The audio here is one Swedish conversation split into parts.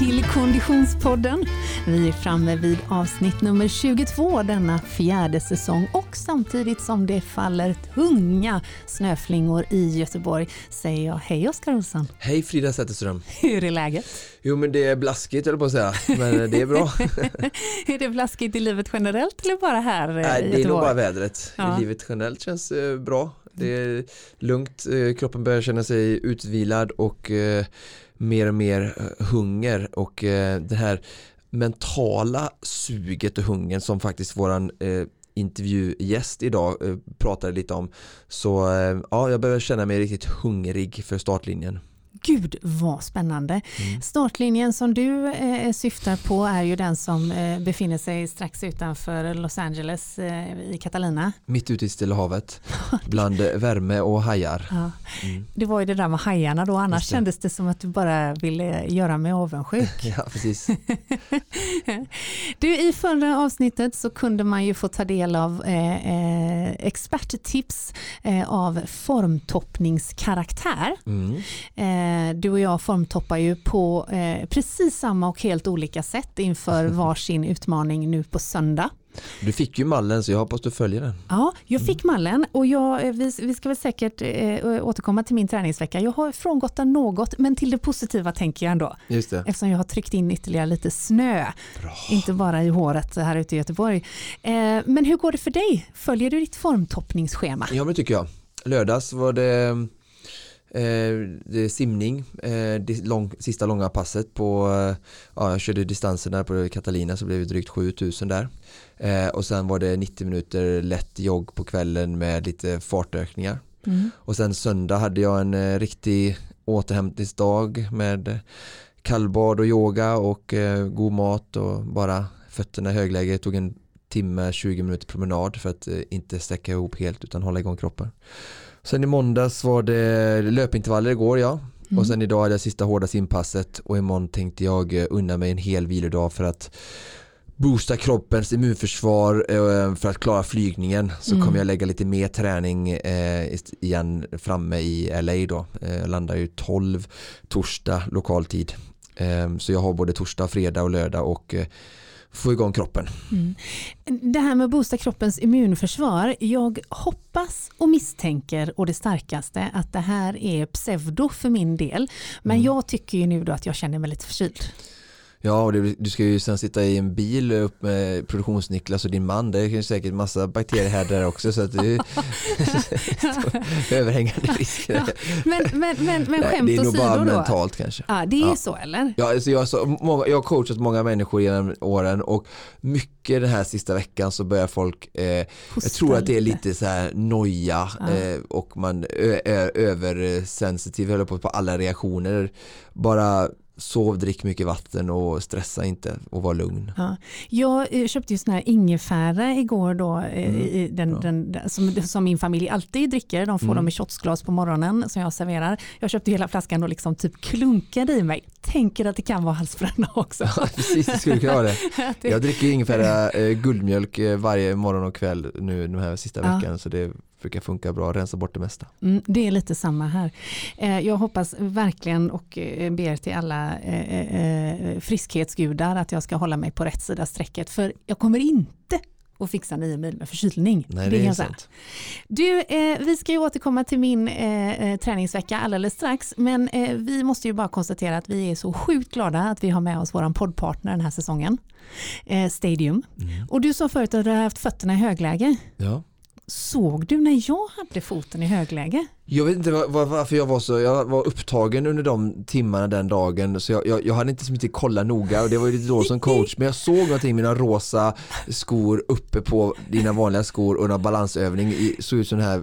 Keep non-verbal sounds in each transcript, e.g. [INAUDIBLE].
till Konditionspodden. Vi är framme vid avsnitt nummer 22 denna fjärde säsong och samtidigt som det faller tunga snöflingor i Göteborg säger jag hej Oskar Olsson. Hej Frida Zetterström. Hur är läget? Jo men det är blaskigt eller på att säga, men det är bra. [LAUGHS] är det blaskigt i livet generellt eller bara här Nej, i Göteborg? det är nog bara vädret. Ja. Livet generellt känns eh, bra. Det är lugnt, eh, kroppen börjar känna sig utvilad och eh, mer och mer eh, hunger och eh, det här mentala suget och hungern som faktiskt våran eh, intervjugäst idag eh, pratade lite om. Så eh, ja, jag behöver känna mig riktigt hungrig för startlinjen. Gud vad spännande. Mm. Startlinjen som du eh, syftar på är ju den som eh, befinner sig strax utanför Los Angeles eh, i Catalina. Mitt ute i Stilla havet, [LAUGHS] bland värme och hajar. Ja. Mm. Det var ju det där med hajarna då, annars det. kändes det som att du bara ville göra mig avundsjuk. [LAUGHS] Ja, precis. [LAUGHS] Du, I förra avsnittet så kunde man ju få ta del av eh, eh, experttips eh, av formtoppningskaraktär. Mm. Eh, du och jag formtoppar ju på eh, precis samma och helt olika sätt inför [LAUGHS] varsin utmaning nu på söndag. Du fick ju mallen så jag hoppas du följer den. Ja, jag fick mallen och jag, eh, vi, vi ska väl säkert eh, återkomma till min träningsvecka. Jag har frångått den något, men till det positiva tänker jag ändå. Just det. Eftersom jag har tryckt in ytterligare lite snö, Bra. inte bara i håret här ute i Göteborg. Eh, men hur går det för dig? Följer du ditt formtoppningsschema? Ja men det tycker jag. Lördags var det, eh, simning, eh, lång, sista långa passet på, eh, ja jag körde distanserna på Catalina så blev det drygt 7000 där. Eh, och sen var det 90 minuter lätt jogg på kvällen med lite fartökningar. Mm. Och sen söndag hade jag en eh, riktig återhämtningsdag med kallbad och yoga och eh, god mat och bara fötterna i högläge. Jag tog en timme, 20 minuter promenad för att inte sträcka ihop helt utan hålla igång kroppen. Sen i måndags var det löpintervaller igår ja. Mm. Och sen idag hade jag sista hårda simpasset och imorgon tänkte jag eh, unna mig en hel vilodag för att boosta kroppens immunförsvar eh, för att klara flygningen så Mm. kommer jag lägga lite mer träning eh, igen framme i LA då. Jag landar ju 12 torsdag lokaltid. Eh, Så jag har både torsdag, fredag och lördag och få igång kroppen. Mm. Det här med att boosta kroppens immunförsvar, jag hoppas och misstänker och det starkaste att det här är pseudo för min del. Men Mm. jag tycker ju nu då att jag känner mig lite förkyld. Ja, och det, du ska ju sen sitta i en bil upp med produktionsniklas och din man. Det är ju säkert massa bakterier här där också så att det är [LAUGHS] [LAUGHS] överhängande risker. Ja, Men, men, men, men Nej, skämt det är nog bara då. mentalt kanske. Ja, det är Ja. så eller? Ja, alltså jag, så, många, jag har coachat många människor genom åren och mycket den här sista veckan så börjar folk, eh, jag tror att det är lite så här noja Ja. eh, och man är översensitiv höll på, på alla reaktioner. Bara sov, drick mycket vatten och stressa inte och var lugn. Ja. Jag eh, köpte ju sån här ingefära igår då, eh, Mm, den, bra. den, som, som min familj alltid dricker. De får Mm. dem i shotsglas på morgonen som jag serverar. Jag köpte hela flaskan och liksom typ klunkade i mig. Tänker att det kan vara halsbränna också. Ja, precis, det skulle kunna vara det. [LAUGHS] Jag dricker ingefära eh, guldmjölk varje morgon och kväll nu den här sista Ja. veckan så det brukar funka bra, rensa bort det mesta. Mm, det är lite samma här. Eh, jag hoppas verkligen och eh, ber till alla eh, friskhetsgudar att jag ska hålla mig på rätt sida strecket. För jag kommer inte att fixa nio mil med förkylning. Nej, det är sant. Du, eh, vi ska ju återkomma till min eh, träningsvecka alldeles strax, men eh, vi måste ju bara konstatera att vi är så sjukt glada att vi har med oss vår poddpartner den här säsongen, Stadium. Mm. Och du sa förut att du har haft fötterna i högläge. Ja. Såg du när jag hade foten i högläge? Jag vet inte var, var, varför jag var så, jag var upptagen under de timmarna den dagen så jag, jag, jag hade inte så mycket kolla noga och det var ju lite då som [LAUGHS] coach men jag såg någonting några rosa skor uppe på dina vanliga skor och någon balansövning, såg ut som det här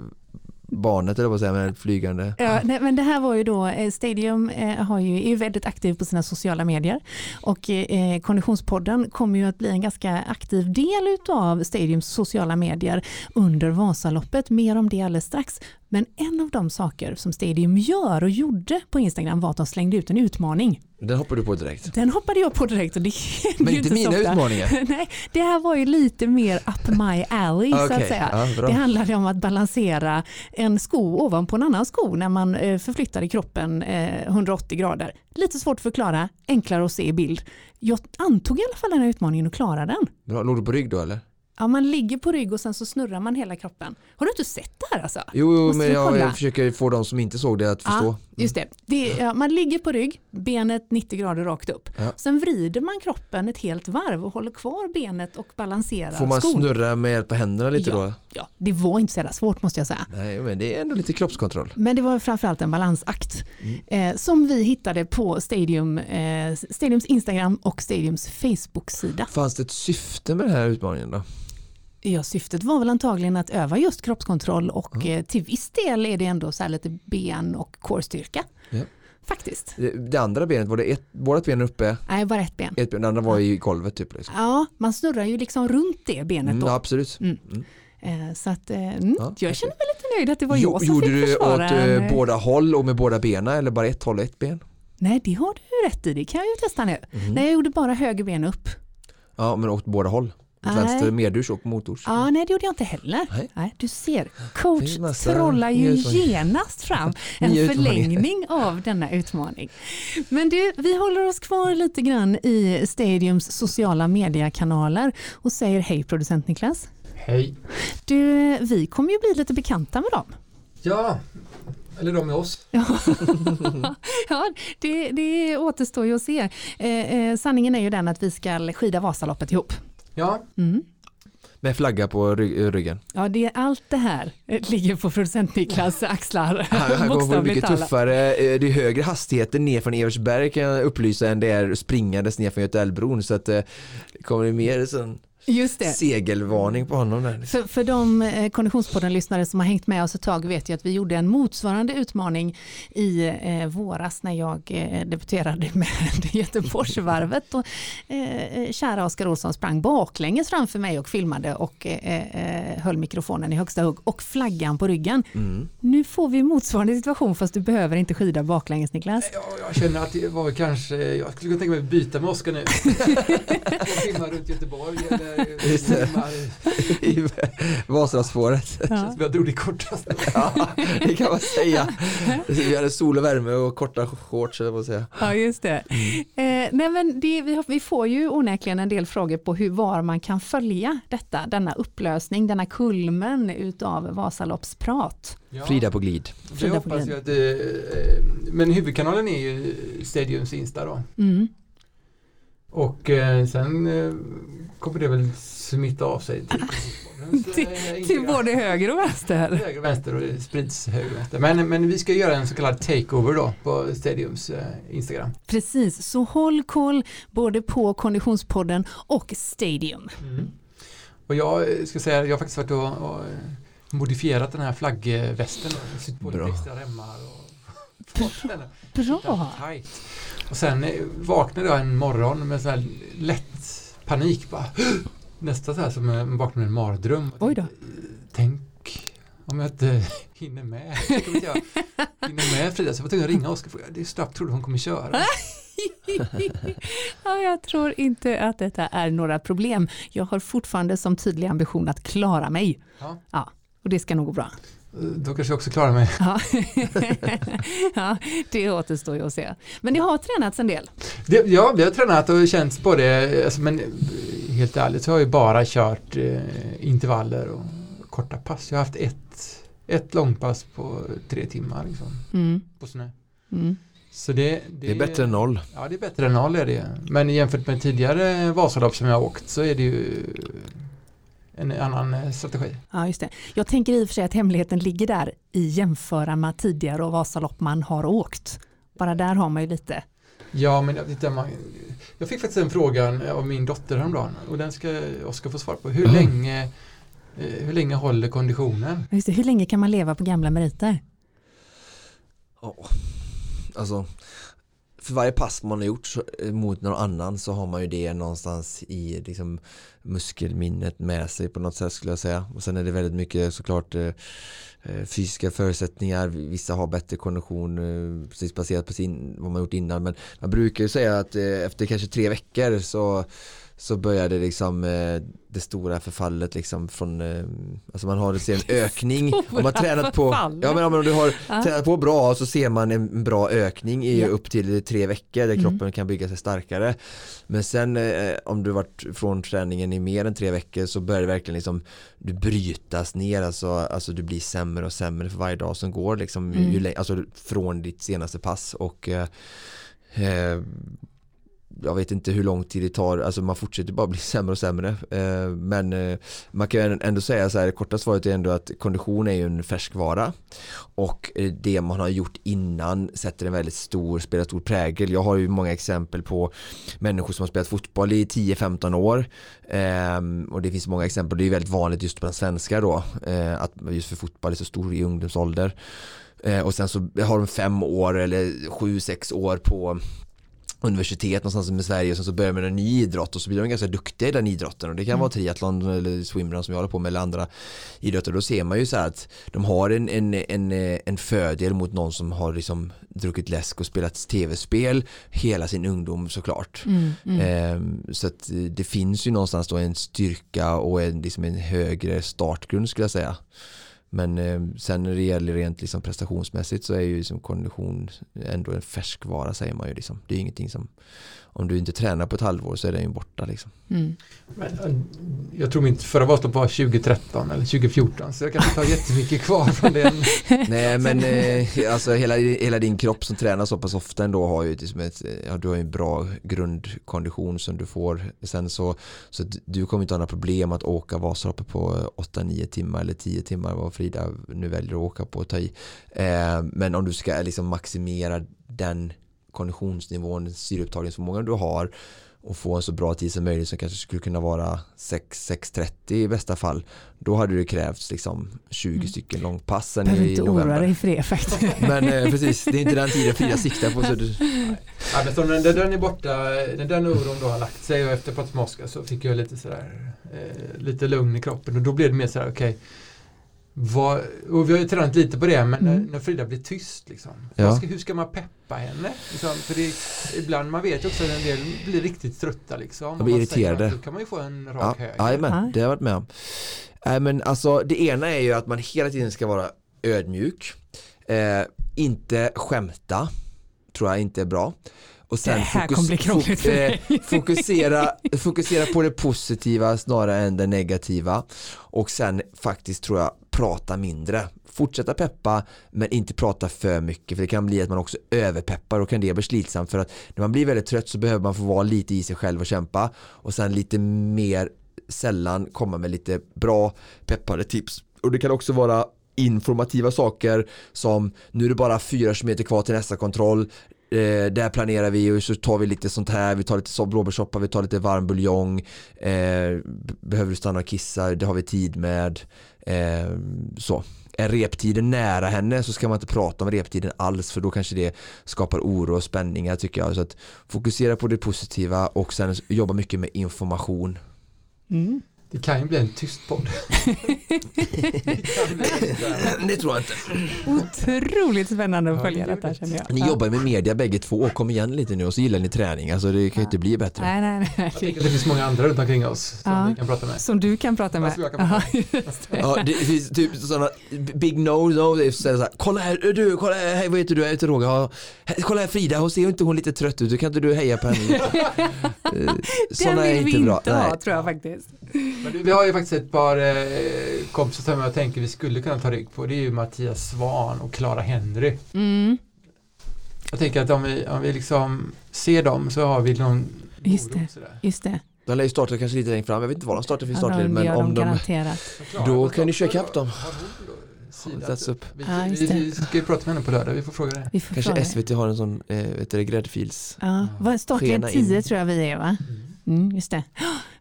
barnet eller vad säger men flygande. Ja, nej, men det här var ju då, eh, Stadium eh, har ju, är ju väldigt aktiv på sina sociala medier och eh, Konditionspodden kommer ju att bli en ganska aktiv del av Stadiums sociala medier under Vasaloppet. Mer om det alldeles strax. Men en av de saker som Stadium gör och gjorde på Instagram var att de slängde ut en utmaning. Den hoppar du på direkt. Den hoppade jag på direkt och det [LAUGHS] Men inte mina ofta. utmaningar. [LAUGHS] Nej, det här var ju lite mer up my alley så att säga. ja, det handlade om att balansera en sko ovanpå en annan sko när man eh, förflyttade kroppen eh, 180 grader. Lite svårt att förklara, enklare att se i bild. Jag antog i alla fall den här utmaningen och klarade den. Bra. Låg du på rygg då eller? Ja, man ligger på rygg och sen så snurrar man hela kroppen. Har du inte sett det här alltså? Jo, jo men jag, jag försöker få de som inte såg det att förstå. Ja, just det. det är, man ligger på rygg, benet 90 grader rakt upp. Ja. Sen vrider man kroppen ett helt varv och håller kvar benet och balanserar Får man skon. snurra med hjälp av händerna lite Ja. då? Ja, det var inte så jävla svårt måste jag säga. Nej, men det är ändå lite kroppskontroll. Men det var framförallt en balansakt eh, som vi hittade på Stadium, eh, Stadiums Instagram och Stadiums Facebook-sida. Fanns det ett syfte med den här utmaningen då? Ja, syftet var väl antagligen att öva just kroppskontroll och eh, till viss del är det ändå så här lite ben och core-styrka. Ja. Faktiskt. Det, andra benet, var det ett, båda benen uppe? Nej, bara ett ben. Ett ben, det andra var i golvet typ. Liksom. Ja, man snurrar ju liksom runt det benet Mm, då. ja, absolut. Mm. Mm. Eh, Så att, eh, mm, Ja, jag känner mig lite nöjd att det var Jo- jag som Gjorde fick du åt försvara. en, båda håll och med båda benen eller bara ett håll och ett ben? Nej, det har du rätt i. Det kan jag ju testa nu. Mhm. Nej, jag gjorde bara höger ben upp. Ja, men åt båda håll. Nej. vänster medurs och motors. Ja, nej, det gjorde jag inte heller. Nej. du ser, coach massa trollar ju genast fram [LAUGHS] en förlängning av denna utmaning. Men du, vi håller oss kvar lite grann i Stadiums sociala mediekanaler och säger hej producent Niklas. Hej. Du, vi kommer ju bli lite bekanta med dem. Ja, eller de med oss. [LAUGHS] Ja, ja det, det återstår ju att se. Eh, eh, sanningen är ju den att vi ska skida Vasaloppet ihop. Ja, Mm. Med flagga på ry- ryggen. Ja, det är allt det här ligger på producent Niklas [LAUGHS] axlar. Han, kommer få mycket tuffare, eh, det är högre hastigheter ner från Eversberg kan jag upplysa än det är springandes ner från Götaälvbron så att eh, det kommer mer sån Just det. segelvarning på honom där. För, för de eh, Konditionspodden-lyssnare som har hängt med oss ett tag vet ju att vi gjorde en motsvarande utmaning i eh, våras när jag eh, debuterade med [LAUGHS] Göteborgsvarvet. Och, eh, kära Oskar Olsson sprang baklänges framför mig och filmade och eh, eh, höll mikrofonen i högsta hugg och flaggan på ryggen. Mm. Nu får vi motsvarande situation fast du behöver inte skida baklänges Niklas. ja, jag känner att det var kanske, jag skulle kunna tänka mig att byta med Oskar nu. [LAUGHS] Två timmar runt Göteborg eller [LAUGHS] I Vasaloppsspåret. Ja. jag drog det kortast. [LAUGHS] Ja, det kan man säga. Vi hade sol och värme och korta shorts vad säga. Ja, just det. Eh, nej, men det vi, har, vi får ju onekligen en del frågor på hur, var man kan följa detta, denna upplösning, denna kulmen utav Vasaloppsprat. Ja, Frida på glid. det Frida på hoppas glid. jag att, eh, men huvudkanalen är ju Stadiums Insta då. Mm. Och eh, sen eh, kommer det väl smitta av sig till, [LAUGHS] Till- Till både höger och vänster. höger och vänster och det sprids höger och vänster. Men, men vi ska göra en så kallad takeover då på Stadiums eh, Instagram. Precis, så håll koll både på Konditionspodden och Stadium. Och jag eh, ska säga, jag har faktiskt varit och, och eh, modifierat den här flaggvästen. Sytt på lite extra remmar och Bra! tight. Och sen eh, vaknade jag en morgon med så här lätt panik bara. [GASPS] Nästan så här som en vaknar med en mardröm. Oj då. Tänk om jag inte [LAUGHS] hinner med. Jag hinner med Frida. Så jag var tvungen att ringa Oskar. Det är snabbt trodde hon kommer köra. [LAUGHS] ja, jag tror inte att detta är några problem. Jag har fortfarande som tydlig ambition att klara mig. Ja. Ja, och det ska nog gå bra. Då kanske jag också klarar mig. Ja. [LAUGHS] ja, det återstår ju att se. Men det har tränats en del. Det, ja, vi har tränat och känts på det. Alltså, men eh, helt ärligt så har jag ju bara kört eh, intervaller och korta pass. Jag har haft ett, ett långpass på tre timmar liksom, Mm. på snö. Mm. Så det, Det är bättre än noll. Ja, det är bättre än noll är det. Men jämfört med tidigare Vasalopp som jag har åkt så är det ju en annan eh, strategi. Ja, just det. Jag tänker i och för sig att hemligheten ligger där i jämföra med tidigare och Vasalopp man har åkt. Bara där har man ju lite. Ja, men jag, tittar, man, jag fick faktiskt en frågan av min dotter häromdagen och den ska Oskar få svar på. Hur, Mm. länge, eh, hur länge håller konditionen? Just det. Hur länge kan man leva på gamla meriter? Ja, alltså för varje pass man har gjort så, eh, mot någon annan så har man ju det någonstans i liksom, muskelminnet med sig på något sätt skulle jag säga. Och sen är det väldigt mycket såklart eh, eh fysiska förutsättningar. Vissa har bättre kondition eh, precis baserat på sin, vad man gjort innan. Men man brukar ju säga att eh, efter kanske tre veckor så så började liksom eh, det stora förfallet liksom från, eh, alltså man har ser en [LAUGHS] ökning om man tränat på, ja men om du har ja. tränat på bra så ser man en bra ökning i ja. upp till tre veckor där mm. kroppen kan bygga sig starkare men sen eh, om du varit från träningen i mer än tre veckor så börjar det verkligen liksom du brytas ner alltså, alltså du blir sämre och sämre för varje dag som går liksom mm. ju, alltså från ditt senaste pass och eh, eh jag vet inte hur lång tid det tar, alltså man fortsätter bara bli [LAUGHS] sämre och sämre. Eh, men eh, man kan ändå säga så här, det korta svaret är ändå att kondition är ju en färskvara och eh, det man har gjort innan sätter en väldigt stor, spelar stor prägel. Jag har ju många exempel på människor som har spelat fotboll i 10-15 år ehm, och det finns många exempel, det är väldigt vanligt just bland svenskar då, att just för fotboll är så stor i ungdomsålder. Och sen så har de fem år eller sju, sex år på universitet någonstans i Sverige och sen så börjar med en ny idrott och så blir de ganska duktiga i den idrotten och det kan mm. vara triathlon eller swimrun som jag håller på med eller andra idrotter då ser man ju så att de har en, en, en, en fördel mot någon som har liksom druckit läsk och spelat tv-spel hela sin ungdom såklart mm, mm. Ehm, så att det finns ju någonstans då en styrka och en, liksom en högre startgrund skulle jag säga men eh, sen när det gäller rent liksom prestationsmässigt så är ju liksom kondition ändå en färskvara säger man ju. Liksom. Det är ingenting som, om du inte tränar på ett halvår så är den ju borta. Liksom. Mm. Men, eh, jag tror mitt förra Vasalopp var 2013 eller 2014 så jag kanske inte har jättemycket kvar från den. [LAUGHS] Nej men eh, alltså hela, hela din kropp som tränar så pass ofta ändå har ju liksom ett, ja, du har en bra grundkondition som du får. Sen så, så du kommer inte ha några problem att åka Vasaloppet på 8-9 timmar eller 10 timmar vad Frida nu väljer att åka på och ta i. Eh, men om du ska liksom maximera den konditionsnivån, syreupptagningsförmågan du har och få en så bra tid som möjligt som kanske skulle kunna vara 6.30 i bästa fall då hade det krävts liksom 20 mm. stycken långpassen i november. inte oroa dig för det faktiskt. Men eh, precis, det är inte den tiden Frida siktar på. Så du... ja, men så när den är borta, när den oron då har lagt sig och efter Potsmoska så fick jag lite sådär eh, lite lugn i kroppen och då blev det mer sådär okej okay, vad, och vi har ju tränat lite på det, men mm. när, när, Frida blir tyst, liksom, ja. ska, hur ska man peppa henne? Liksom, för det, ibland, man vet också att en del blir riktigt trötta. Liksom, De blir irriterade. Säger, då kan man ju få en rak ja, höger. Jajamän, det har jag varit med om. Äh, men alltså, det ena är ju att man hela tiden ska vara ödmjuk. Eh, inte skämta, tror jag inte är bra. Och sen fokus, för eh, [LAUGHS] fokusera, fokusera på det positiva snarare än det negativa. Och sen faktiskt tror jag prata mindre. Fortsätta peppa men inte prata för mycket för det kan bli att man också överpeppar och kan det bli slitsamt för att när man blir väldigt trött så behöver man få vara lite i sig själv och kämpa och sen lite mer sällan komma med lite bra peppade tips. Och det kan också vara informativa saker som nu är det bara fyra km kvar till nästa kontroll eh, där planerar vi och så tar vi lite sånt här, vi tar lite blåbärssoppa, vi tar lite varm buljong eh, behöver du stanna och kissa, det har vi tid med eh, så är reptiden nära henne så ska man inte prata om reptiden alls för då kanske det skapar oro och spänningar tycker jag. Så att fokusera på det positiva och sen jobba mycket med information. Mm. Det kan ju bli en tyst podd. [LAUGHS] det tror jag inte. Otroligt spännande att följa detta känner jag. Ni jobbar med media bägge två, kom igen lite nu och så gillar ni träning, alltså det kan ju inte bli bättre. Nej, nej, nej. Jag det finns många andra runt omkring oss som ja. vi kan prata med. Som du kan prata med. Kan prata med. [LAUGHS] ja, det finns typ sådana big no, no, det är så här, kolla här, du, kolla här, hej vad heter du, jag heter Roger, kolla här Frida, hon ser inte hon lite trött ut, kan inte du heja på henne? [LAUGHS] Sådana är inte bra. Den vill vi inte ha tror jag faktiskt. Men vi har ju faktiskt ett par eh, kompisar som jag tänker vi skulle kunna ta rygg på. Det är ju Mattias Svan och Clara Henry. Mm. Jag tänker att om vi, om vi liksom ser dem så har vi någon Just det, just det. De lär ju starta kanske lite längre fram, jag vet inte vad de startar för startled men om de, garanterat. då kan ni köra ikapp dem. Upp. Vi, ja, vi, vi ska ju prata med henne på lördag, vi får fråga det. Vi får kanske fråga. SVT har en sån eh, vet du, gräddfils Ja, startled 10 tror jag vi är va? Mm. Mm, just det.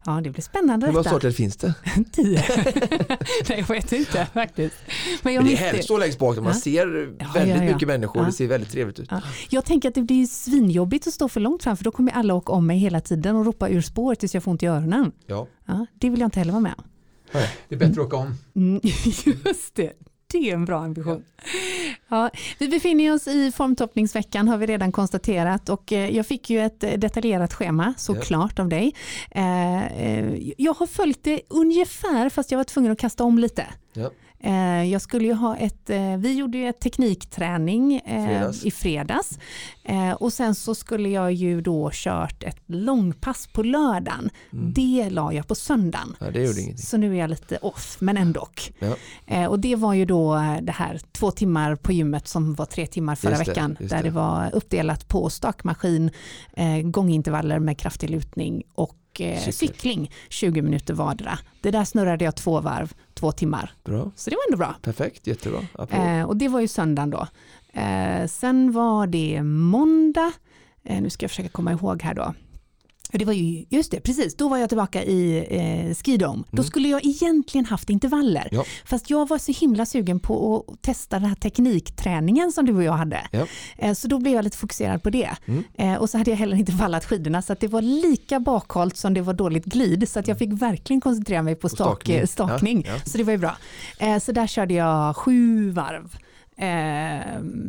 Ja, det blir spännande Hur många starter finns det? [LAUGHS] Tio. [LAUGHS] Nej, jag vet inte faktiskt. Men jag, Men det är härligt att stå längst bak där man Ja. ser väldigt ja, ja. mycket människor. Ja. Det ser väldigt trevligt ut. Ja. Jag tänker att det blir svinjobbigt att stå för långt fram för då kommer alla åka om mig hela tiden och ropa ur spår tills jag får ont i öronen. Ja. Ja, det vill jag inte heller vara med om. Det är bättre att åka om. Mm, [LAUGHS] just det, det är en bra ambition. Ja, vi befinner oss i formtoppningsveckan har vi redan konstaterat och eh, jag fick ju ett detaljerat schema såklart av dig. Eh, eh, Jag har följt det ungefär fast jag var tvungen att kasta om lite. Ja. Eh, Jag skulle ju ha ett, eh, vi gjorde ju ett teknikträning eh, Fredags. i fredags och sen så skulle jag ju då kört ett långpass på lördagen. Det la jag på söndagen. Mm. Ja. Så nu är jag lite off, men ändå. Ja. Och det var ju då det här två timmar på gymmet som var tre timmar förra det, veckan. där det. det. var uppdelat på stakmaskin, gångintervaller med kraftig lutning och cykling 20 minuter vardera. Det där snurrade jag två varv, två timmar. Bra, Så det var ändå bra. perfekt, jättebra. Eh, och det var ju söndagen då. Eh, sen var det måndag. Eh, nu ska jag försöka komma ihåg här då. Det var ju, just det, precis, då var jag tillbaka i eh, skidom. Då skulle jag egentligen haft intervaller. Mm. Ja. Fast jag var så himla sugen på att testa den här teknikträningen som du och jag hade. Ja. Eh, så då blev jag lite fokuserad på det. Mm. Eh, och så hade jag heller inte vallat skidorna så att det var lika bakhållt som det var dåligt glid. Så att jag fick verkligen koncentrera mig på stak, stakning. stakning. Ja, ja. Så det var ju bra. Eh, så där körde jag sju varv. Eh,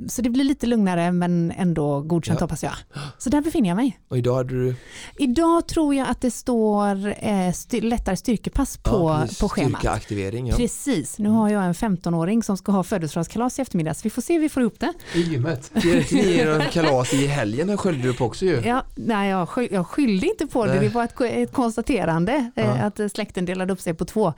så det blir lite lugnare men ändå godkänt Ja. hoppas jag. Så där befinner jag mig. Och idag hade du Idag tror jag att det står eh, styr, lättare styrkepass på, ja, på schemat. styrkeaktivering. Ja. Precis, nu har jag en 15-åring som ska ha födelsedagskalas i eftermiddag så vi får se hur vi får ihop det. I gymmet. Ni er kalas i helgen här sköljde du på också ju. Ja, nej, jag, sky, jag skyllde inte på det, Nej. det var ett, ett konstaterande eh, Ja. att släkten delade upp sig på två. Eh,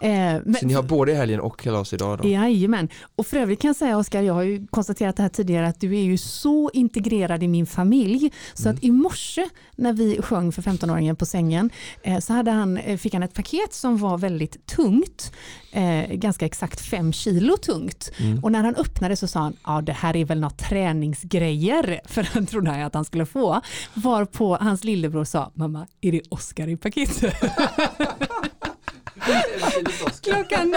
men, Så ni har både helgen och kalas idag då? Jajamän. Och för övrigt kan jag säga Oskar, jag har ju konstaterat det här tidigare att du är ju så integrerad i min familj så Mm. att i morse när vi sjöng för 15-åringen på sängen eh, så hade han, eh, fick han ett paket som var väldigt tungt, eh, ganska exakt fem kilo tungt. Mm. Och när han öppnade så sa han, ja det här är väl något träningsgrejer, [LAUGHS] för han trodde han att han skulle få. Varpå hans lillebror sa, mamma är det Oskar i paketet? [LAUGHS] [LAUGHS] klockan, [LAUGHS]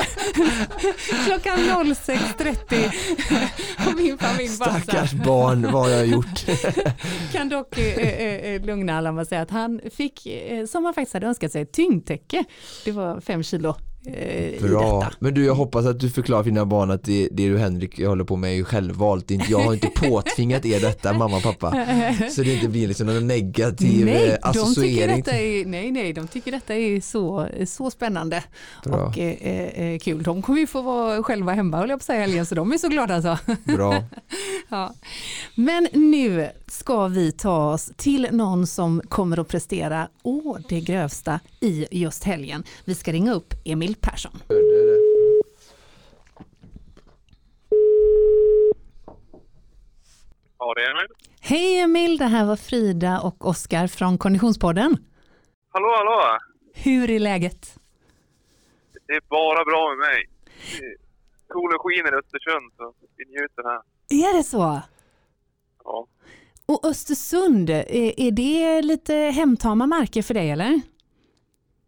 klockan 06.30 och min familj bara Stackars barn, vad har jag gjort? [LAUGHS] kan dock eh, eh, eh, lugna alla med att säga att han fick, eh, som han faktiskt hade önskat sig, ett tyngdtäcke. Det var fem kilo eh, i Bra, detta. men du jag hoppas att du förklarar för dina barn att det, det du Henrik håller på med är ju självvalt. Inte- Jag har inte [LAUGHS] påtvingat er detta, mamma och pappa. Så det inte blir liksom någon negativ Nej, eh, de tycker associering. detta är, nej, nej, de tycker detta är så, så spännande Bra. och eh, eh, kul. De kommer ju få vara själva hemma höll jag på att säga helgen, så de är så glada alltså. Bra. [LAUGHS] Ja. Men nu ska vi ta oss till någon som kommer att prestera å det grövsta i just helgen. Vi ska ringa upp Emil Persson. Ja, det är Emil. Hej Emil, det här var Frida och Oskar från Konditionspodden. Hallå, hallå! Hur är läget? Det är bara bra med mig. Solen skiner i Östersund, så vi njuter här. Är det så? Ja. Och Östersund, är, är det lite hemtama marker för dig eller?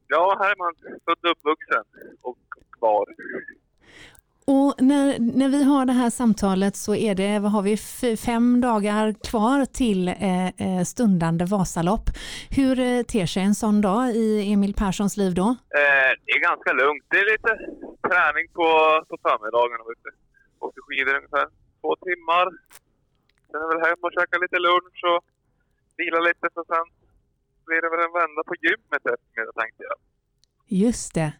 ja, här är man född och uppvuxen och kvar. Och när, när vi har det här samtalet så är det, vad har vi, fem dagar kvar till eh, eh, stundande Vasalopp. Hur eh, ter sig en sån dag i Emil Perssons liv då? Eh, det är ganska lugnt. Det är lite träning på, på förmiddagen. Och. Åkte skidor ungefär två timmar. Sen är det väl hem och käka lite lunch och vila lite. Så sen blir det väl en vända på gymmet eftermiddag tänkte jag. Just det.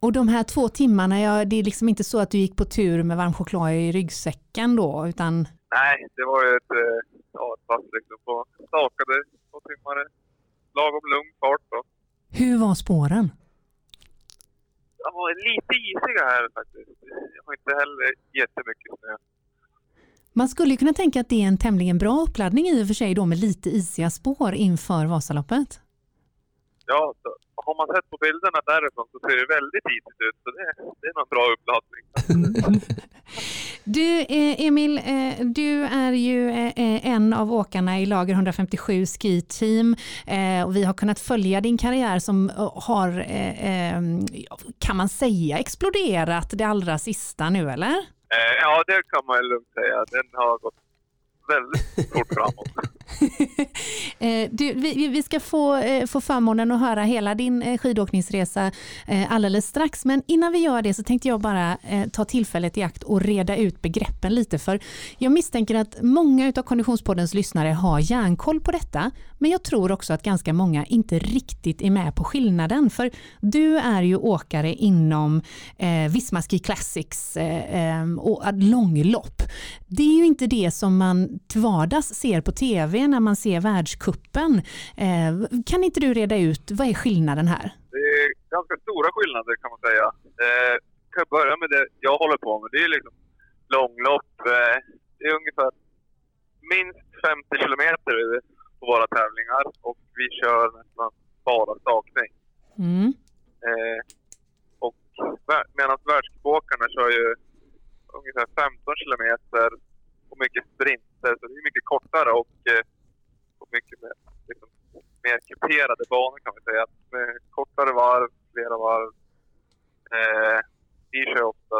Och de här två timmarna, ja, det är liksom inte så att du gick på tur med varm choklad i ryggsäcken då, utan Nej, det var ju ett, eh, ja, ett pass liksom på stakade två timmar. Lagom lugn fart då. hur var spåren? Var lite isiga här faktiskt. Jag har inte heller jättemycket snö. Man skulle kunna tänka att det är en tämligen bra uppladdning i och för sig då med lite isiga spår inför Vasaloppet. Ja, så har man sett på bilderna därifrån så ser det väldigt tidigt ut. Så det, det är en bra uppladdning. [LAUGHS] Du eh, Emil, eh, du är ju eh, en av åkarna i Lager 157 Ski Team och vi har kunnat följa din karriär som har, kan man säga, exploderat det allra sista nu eller? Eh, ja, det kan man lugnt säga. Den har gått väldigt fort framåt. [LAUGHS] [LAUGHS] Eh, du, vi, vi, ska få, eh, få förmånen att höra hela din eh, skidåkningsresa alldeles strax. Men innan vi gör det så tänkte jag bara ta tillfället i akt och reda ut begreppen lite. För jag misstänker att många av Konditionspoddens lyssnare har järnkoll på detta. Men jag tror också att ganska många inte riktigt är med på skillnaden. För du är ju åkare inom eh, Visma Ski Classics eh, och långlopp. Det är ju inte det som man till vardags ser på TV när man ser världskuppen. Eh, kan inte du reda ut, vad är skillnaden här? Det är ganska stora skillnader kan man säga. Eh, kan jag börja med det jag håller på med. Det är liksom långlopp. Eh, det är ungefär minst 50 kilometer på våra tävlingar och vi kör nästan bara stakning. Mm. Eh, och medan världscupåkarna kör ju ungefär 15 kilometer och mycket sprinter, så det är mycket kortare och, eh, och mycket mer, liksom, mer kuperade banor kan vi säga. Med kortare varv, flera varv. Eh, vi kör ofta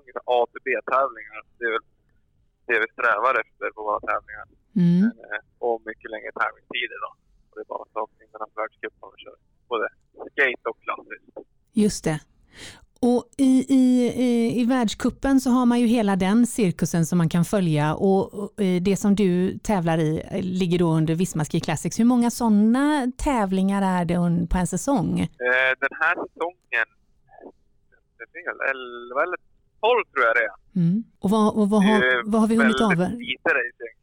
ungefär A till B-tävlingar. Det är väl det vi strävar efter på våra tävlingar. Mm. Eh, och mycket längre tävlingstider då. Och det är bara sakning mellan världscupen och kör både skate och klassiskt. Just det. Och i, i, i, i världskuppen så har man ju hela den cirkusen som man kan följa och det som du tävlar i ligger då under Visma Ski Classics. Hur många sådana tävlingar är det på en säsong? Eh, den här säsongen, det är fel, 11 eller 12 tror jag det är. Mm. Och vad, och vad, har, vad har vi hunnit avverka?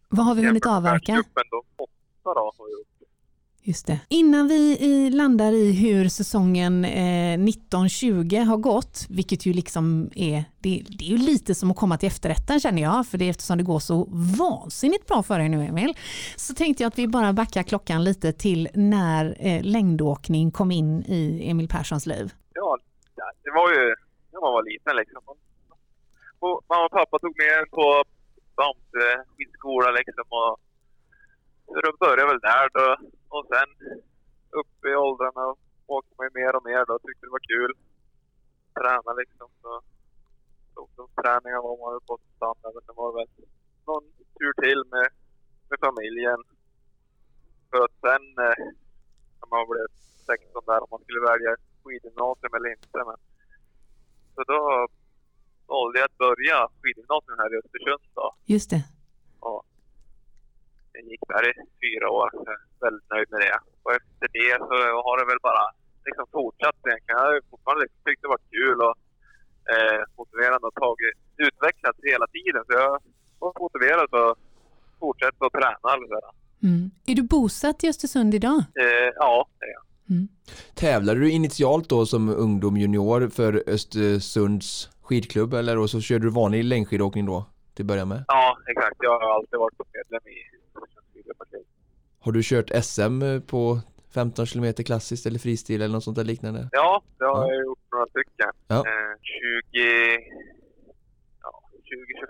Vad har vi hunnit avverka? Världscupen då, åtta då har vi gjort. Just det. Innan vi landar i hur säsongen eh, 1920 har gått, vilket ju liksom är, det, det, är ju lite som att komma till efterrätten känner jag, för det eftersom det går så vansinnigt bra för er nu Emil, så tänkte jag att vi bara backar klockan lite till när eh, längdåkning kom in i Emil Perssons liv. Ja, det var ju när man var liten liksom. Och mamma och pappa tog med en på Bamse skidskola liksom och det började väl där då. Och sen upp i åldrarna åkte man ju mer och mer då. Tyckte det var kul. Träna liksom. Så ungdomsträningar var man på standard. Men det var väl någon tur till med, med familjen. För att sen eh, när man blev 16 där om man skulle välja skidgymnasium eller inte. Men, så då valde jag att börja skidgymnasium här i Östersund då. Just det. Och jag gick där i fyra år. Så jag är väldigt nöjd med det. Och efter det så har det väl bara liksom fortsatt egentligen. Jag har fortfarande liksom tyckt det varit kul och eh, motiverande och tagit, utvecklats hela tiden. Så jag var motiverad att fortsätta att träna. Mm. Är du bosatt i Östersund idag? Eh, ja, det är jag. Mm. Tävlade du initialt då som ungdom junior för Östersunds skidklubb eller så körde du vanlig längdskidåkning då till att börja med? Ja, exakt. Jag har alltid varit medlem i har du kört SM på 15 km klassiskt eller fristil eller något sånt där liknande? Ja, det har ja. jag gjort några stycken. Ja. Eh, 20, ja,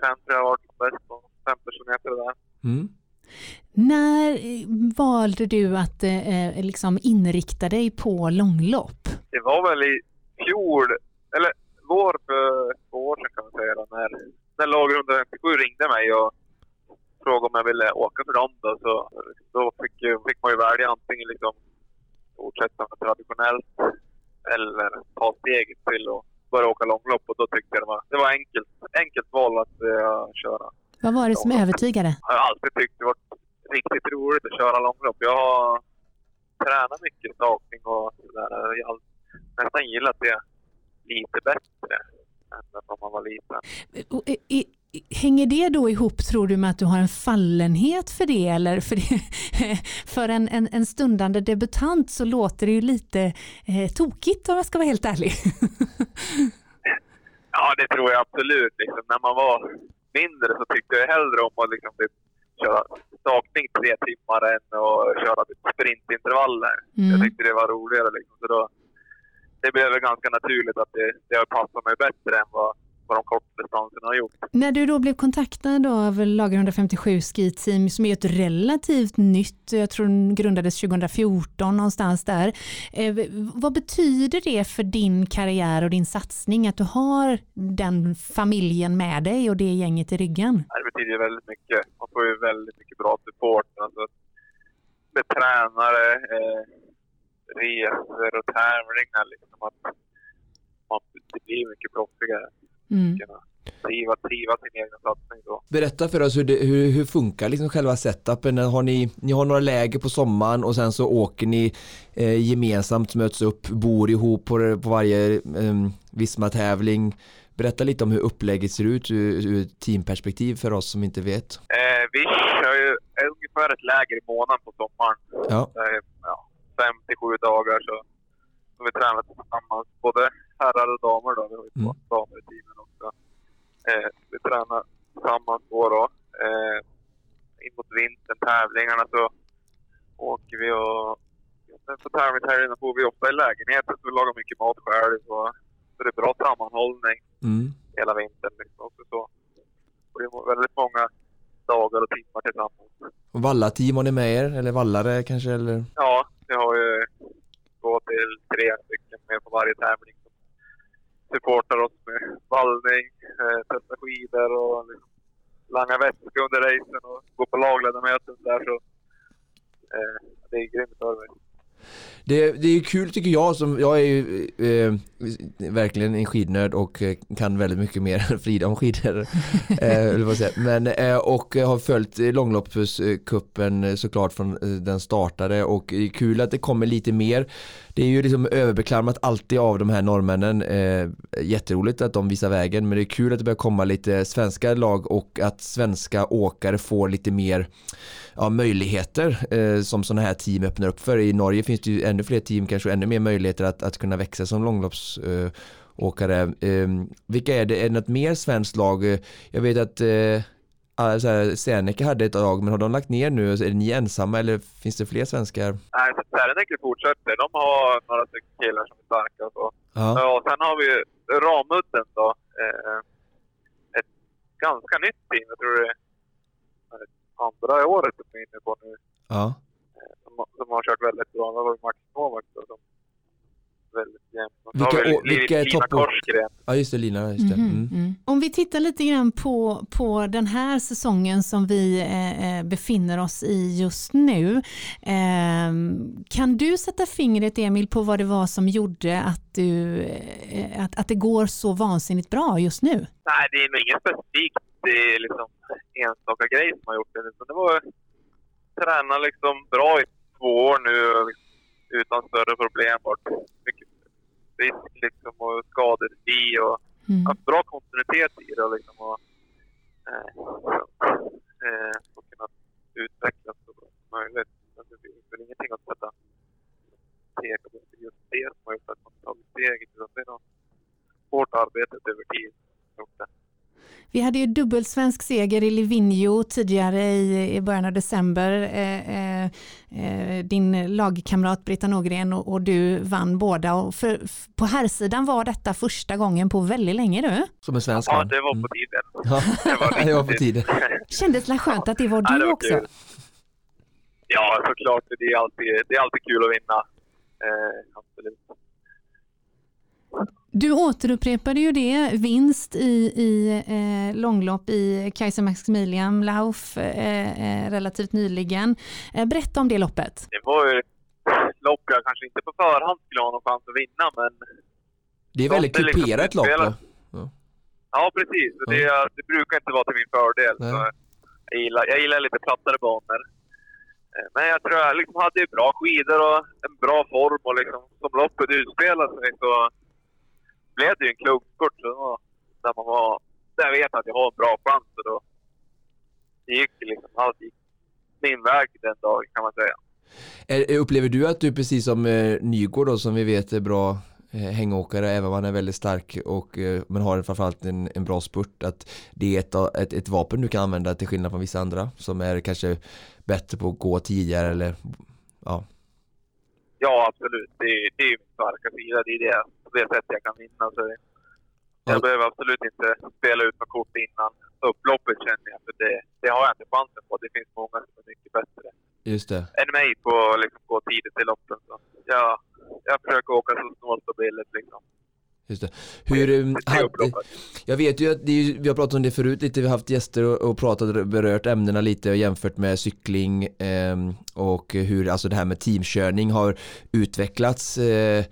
20-25 tror jag har varit bäst på 15 km där. Mm. När valde du att eh, liksom inrikta dig på långlopp? Det var väl i fjol, eller vår för två år sedan kan man säga, när, när lag 157 ringde mig och frågade om jag ville åka för dem då, så då fick, fick man ju välja antingen liksom fortsätta med traditionellt eller ta steget till att börja åka långlopp och då tyckte jag det var, det var enkelt, enkelt val att uh, köra. Vad var det som övertygade? Jag har alltid tyckt det var riktigt roligt att köra långlopp. Jag har tränat mycket stakning och sådär. Jag har nästan gillat det lite bättre än när man var liten. Hänger det då ihop, tror du, med att du har en fallenhet för det? Eller för, det, [LAUGHS] för en, en, en, stundande debutant så låter det ju lite eh, tokigt om jag ska vara helt ärlig. [LAUGHS] ja, det tror jag absolut. Liksom, när man var mindre så tyckte jag hellre om att liksom, typ, köra stakning tre timmar än att köra typ, sprintintervaller. Mm. Jag tyckte det var roligare. Liksom, så då det blev väl ganska naturligt att det, det har passat mig bättre än vad, vad de kortdistanserna har gjort. När du då blev kontaktad av Lager 157 Ski Team som är ett relativt nytt, jag tror den grundades 2014 någonstans där. Eh, vad betyder det för din karriär och din satsning att du har den familjen med dig och det gänget i ryggen? Det betyder väldigt mycket. Man får ju väldigt mycket bra support. Alltså, med tränare, eh, resor och tävlingar. Liksom, att man, det blir mycket proffsigare. Mm. Triva, triva sin egen satsning då. Berätta för oss hur, det, hur, hur funkar liksom själva setupen? Har ni, ni har några läger på sommaren och sen så åker ni eh, gemensamt, möts upp, bor ihop på, på varje eh, Visma-tävling. Berätta lite om hur upplägget ser ut ur, ur teamperspektiv för oss som inte vet. Eh, vi kör ju ungefär ett läger i månaden på sommaren. Ja. ja, fem till sju dagar så, så vi tränar tillsammans, både herrar och damer då. Vi har ju två mm. damer i teamen också. Eh, vi tränar tillsammans då. då. Eh, in mot vintern, tävlingarna så åker vi och på tävlingshelgerna bor vi ofta i lägenheten så vi lagar mycket mat själv. Och, så det är bra sammanhållning mm. hela vintern. Liksom, också så. Och det är väldigt många dagar och timmar tillsammans. Och Valla-team har ni med er? Eller vallare kanske? Eller? Ja, vi har ju två till tre stycken med på varje tävling supportar oss med vallning, eh, testa skidor och liksom langa vätska under racen och gå på lagledarmöten där så eh, det är grymt service. Det, det är kul tycker jag som, jag är ju eh, verkligen en skidnörd och eh, kan väldigt mycket mer än Frida om skidor. [LAUGHS] eh, Men, eh, och har följt långloppskuppen såklart från eh, den startade och det är kul att det kommer lite mer. Det är ju liksom överbeklamrat alltid av de här norrmännen. Eh, jätteroligt att de visar vägen men det är kul att det börjar komma lite svenska lag och att svenska åkare får lite mer ja, möjligheter eh, som sådana här team öppnar upp för. I Norge finns det ju ännu fler team, kanske ännu mer möjligheter att, att kunna växa som långloppsåkare. Eh, vilka är det? Är det något mer svenskt lag? Jag vet att eh, Serneke hade ett lag, men har de lagt ner nu? Är ni ensamma eller finns det fler svenskar? Nej, Serneke fortsätter. De har några stycken killar som är starka och så. Ja. Och sen har vi Ramudden då. Eh, ett ganska nytt team. Jag tror det är andra året de är inne på nu. Ja. De, de har kört väldigt bra. Det var Max Novak som väldigt jämnt. Vilka, vilka är topp... Ja just det, Lina. Just det. Mm. Mm. Mm. Om vi tittar lite grann på, på den här säsongen som vi eh, eh, befinner oss i just nu. Eh, kan du sätta fingret Emil på vad det var som gjorde att, du, eh, att, att det går så vansinnigt bra just nu? Nej, det är nog inget specifikt det är liksom enstaka grej som har gjort det. Utan det var träna liksom bra i två år nu utan större problem. Varit mycket frisk liksom och skadefri och mm. haft bra kontinuitet i det liksom. Och, eh, eh, och kunnat utvecklas så bra som möjligt. Men det finns väl ingenting att sätta peka på just det som har gjort att man tagit steget. Utan det är nog hårt arbete över tid som gjort det. Vi hade ju dubbelsvensk seger i Livigno tidigare i, i början av december. Eh, eh, eh din lagkamrat Britta Någren och, och, du vann båda. Och för, på herrsidan var detta första gången på väldigt länge du. Som en svensk Ja, det var på tiden. Ja, det var, [LAUGHS] på tiden. [LAUGHS] Kändes det skönt att det var du ja, det var också? Kul. Ja, såklart. Det är alltid, det är alltid kul att vinna. Eh, absolut. Du återupprepade ju det, vinst i, i eh, långlopp i Kaiser Maximilian Lauf eh, eh, relativt nyligen. Eh, berätta om det loppet. Det var ju ett lopp jag kanske inte på förhand skulle ha någon chans att vinna, men... Det är väldigt liksom kuperat liksom, lopp. Ja. ja, precis. Ja. Det, det, brukar inte vara till min fördel. jag, gillar, jag gillar lite plattare banor. Eh, men jag tror jag liksom hade bra skidor och en bra form och liksom, som loppet utspelade sig så blev det ju en klubbspurt där man var... Där vet att jag har en bra chans. Och då det gick liksom, allt gick min väg den dagen kan man säga. Upplever du att du precis som eh, Nygård då, som vi vet är bra eh, hängåkare även om han är väldigt stark och, eh, men har framförallt en, en bra spurt att det är ett, ett, ett, vapen du kan använda till skillnad från vissa andra som är kanske bättre på att gå tidigare eller ja. Ja, absolut. Det, är- det är ju min starka sida. Det är det, på det sättet jag kan vinna. Så jag Ja. behöver absolut inte spela ut något kort innan upploppet känner jag. För det, det har jag inte chansen på. Det finns många som är mycket bättre Just det. än mig på att liksom, gå tidigt i loppen. Så jag, jag försöker åka så snålt och billigt liksom. Just det. Hur, är hade, jag vet ju att är, vi har pratat om det förut lite, vi har haft gäster och, och pratat, berört ämnena lite och jämfört med cykling ehm, och hur alltså det här med teamkörning har utvecklats eh,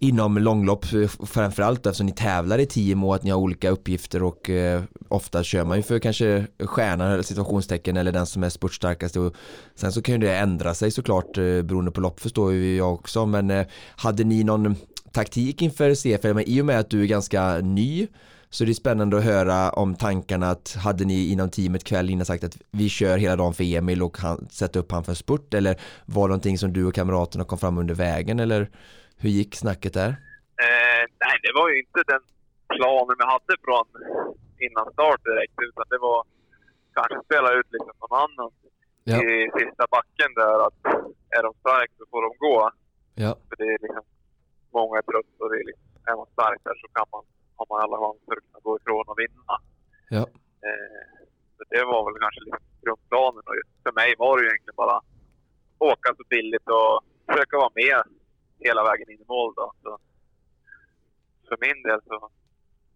inom långlopp eh, framförallt eftersom ni tävlar i team och att ni har olika uppgifter och eh, ofta kör man ju för kanske stjärnan eller situationstecken eller den som är spurtstarkast och sen så kan ju det ändra sig såklart eh, beroende på lopp förstår ju jag också men eh, hade ni någon taktik inför CFL men i och med att du är ganska ny så det är spännande att höra om tankarna att hade ni inom teamet kväll innan sagt att vi kör hela dagen för Emil och han, sätta upp han för spurt eller var det någonting som du och kamraterna kom fram under vägen eller hur gick snacket där? Eh, nej, det var ju inte den planen jag hade från innan start direkt. Utan det var kanske spela ut liksom någon annan Ja. i sista backen där. Att är de starka så får de gå. Ja, För det är liksom, många är trötta och det är liksom, är man stark där så kan man, har man alla chanser att kunna gå ifrån och vinna. ja, Eh, så det var väl kanske liksom grundplanen. Och för mig var det ju egentligen bara åka så billigt och försöka vara med hela vägen in i mål. Då. Så för min del så